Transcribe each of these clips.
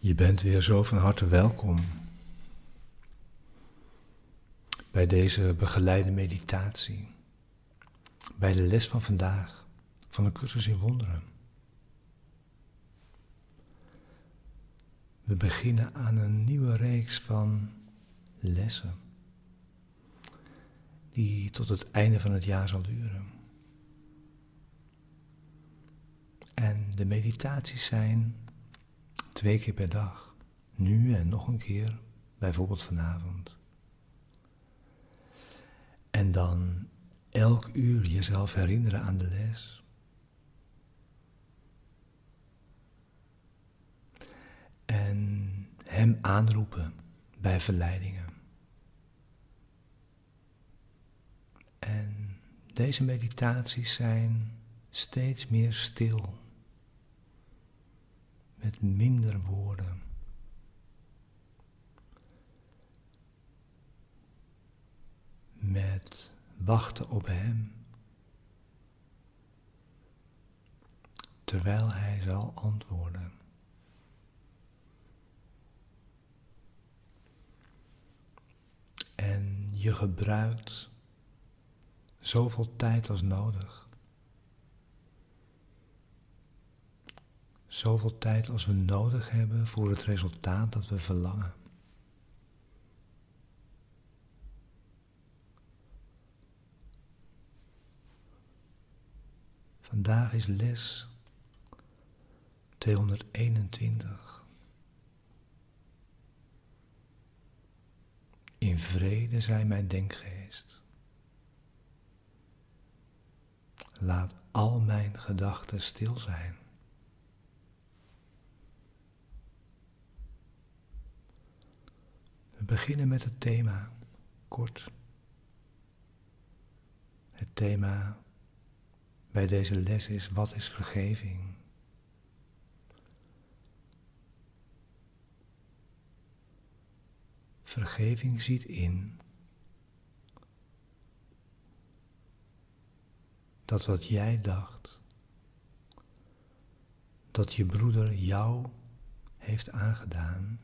Je bent weer zo van harte welkom bij deze begeleide meditatie, bij de les van vandaag van de cursus in wonderen. We beginnen aan een nieuwe reeks van lessen die tot het einde van het jaar zal duren. En de meditaties zijn twee keer per dag, nu en nog een keer, bijvoorbeeld vanavond. En dan elk uur jezelf herinneren aan de les. En hem aanroepen bij verleidingen. En deze meditaties zijn steeds meer stil met minder woorden. Met wachten op Hem, terwijl Hij zal antwoorden. En je gebruikt zoveel tijd als nodig. Zoveel tijd als we nodig hebben voor het resultaat dat we verlangen. Vandaag is les 221. In vrede zij mijn denkgeest. Laat al mijn gedachten stil zijn. Beginnen met het thema, kort. Het thema bij deze les is wat is vergeving? Vergeving ziet in dat wat jij dacht, dat je broeder jou heeft aangedaan,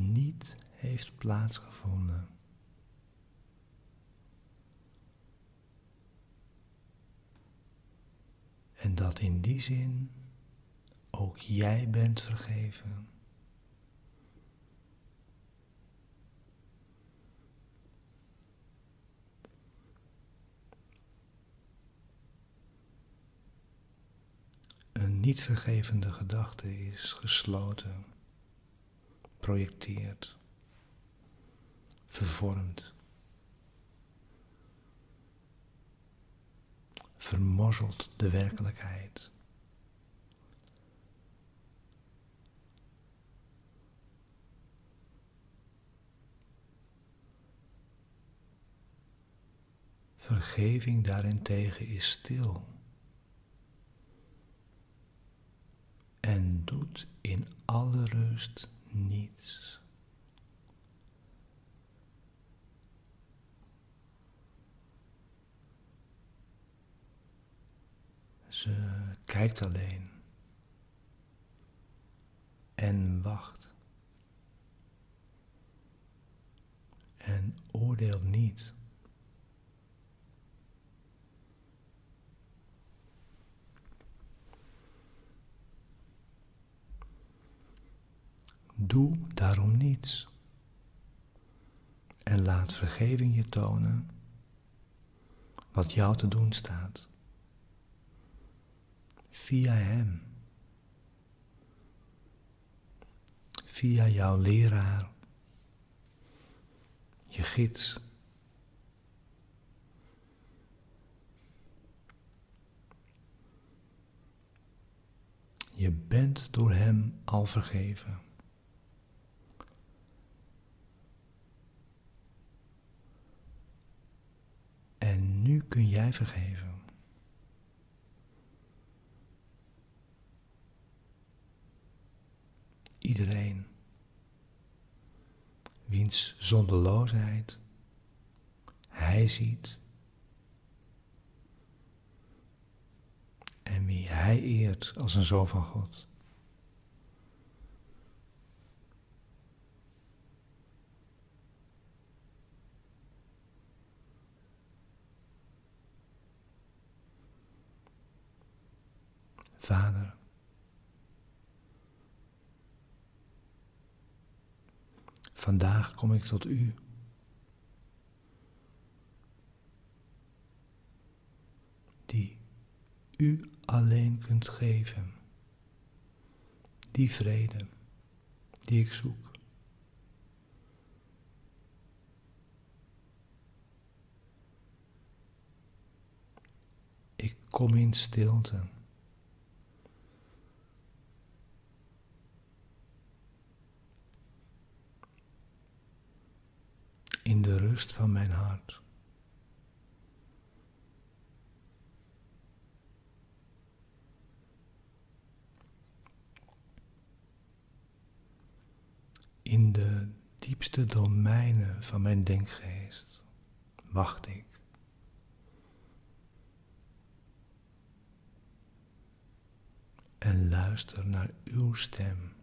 niet heeft plaatsgevonden. En dat in die zin ook jij bent vergeven. Een niet vergevende gedachte is gesloten projecteert, vervormt, vermorzelt de werkelijkheid. Vergeving daarentegen is stil en doet in alle rust niets. Ze kijkt alleen en wacht en oordeelt niet. Doe daarom niets. En laat vergeving je tonen wat jou te doen staat. Via Hem. Via jouw leraar. Je gids. Je bent door Hem al vergeven. Nu kun jij vergeven. Iedereen wiens zonderloosheid hij ziet en wie hij eert als een zoon van God. Vader, vandaag kom ik tot U. Die U alleen kunt geven, die vrede die ik zoek. Ik kom in stilte. In de rust van mijn hart. In de diepste domeinen van mijn denkgeest wacht ik. En luister naar uw stem.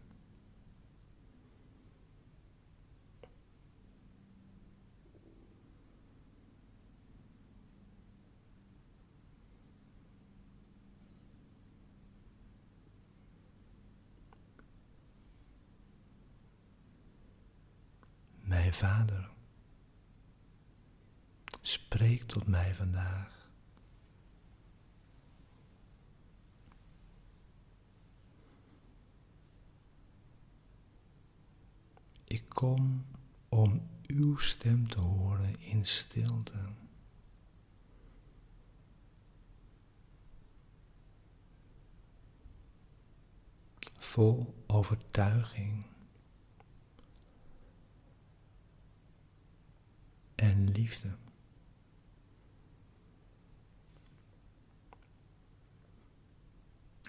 Mijn Vader, spreek tot mij vandaag. Ik kom om uw stem te horen in stilte. Vol overtuiging. En liefde.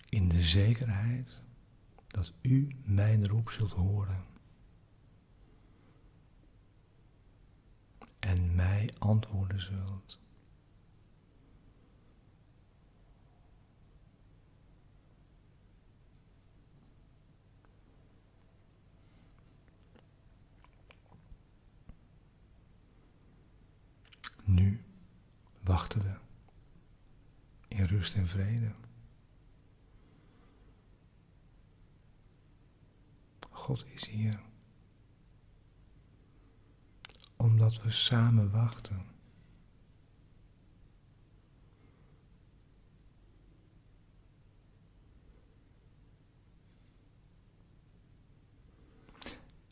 In de zekerheid dat u mijn roep zult horen en mij antwoorden zult. Nu wachten we in rust en vrede. God is hier. Omdat we samen wachten.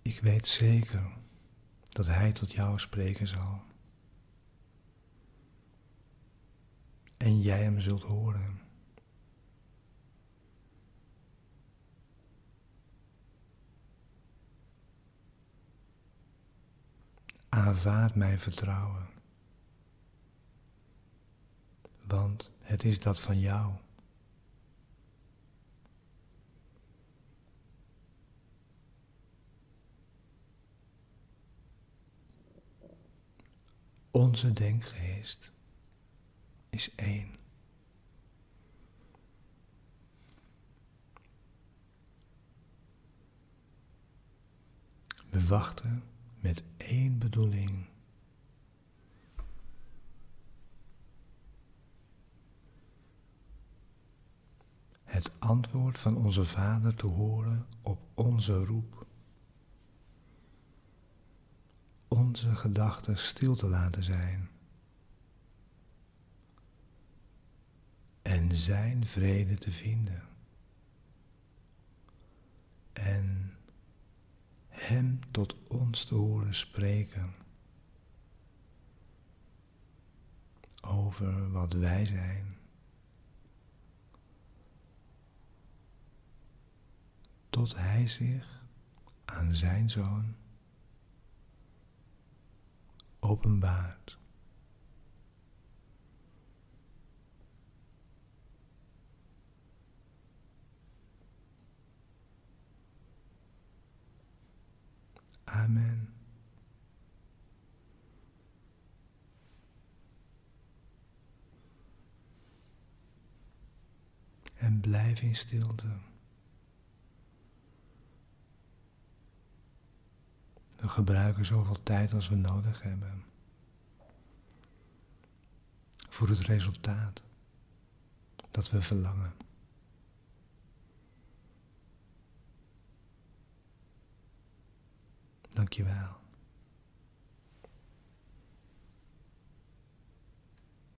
Ik weet zeker dat Hij tot jou spreken zal. En jij hem zult horen. Aanvaard mijn vertrouwen, want het is dat van jou. Onze denkgeest is één. We wachten met één bedoeling. Het antwoord van onze Vader te horen op onze roep. Onze gedachten stil te laten zijn. En zijn vrede te vinden. En Hem tot ons te horen spreken over wat wij zijn. Tot Hij zich aan Zijn Zoon openbaart. Amen. En blijf in stilte. We gebruiken zoveel tijd als we nodig hebben. Voor het resultaat dat we verlangen. Dankjewel.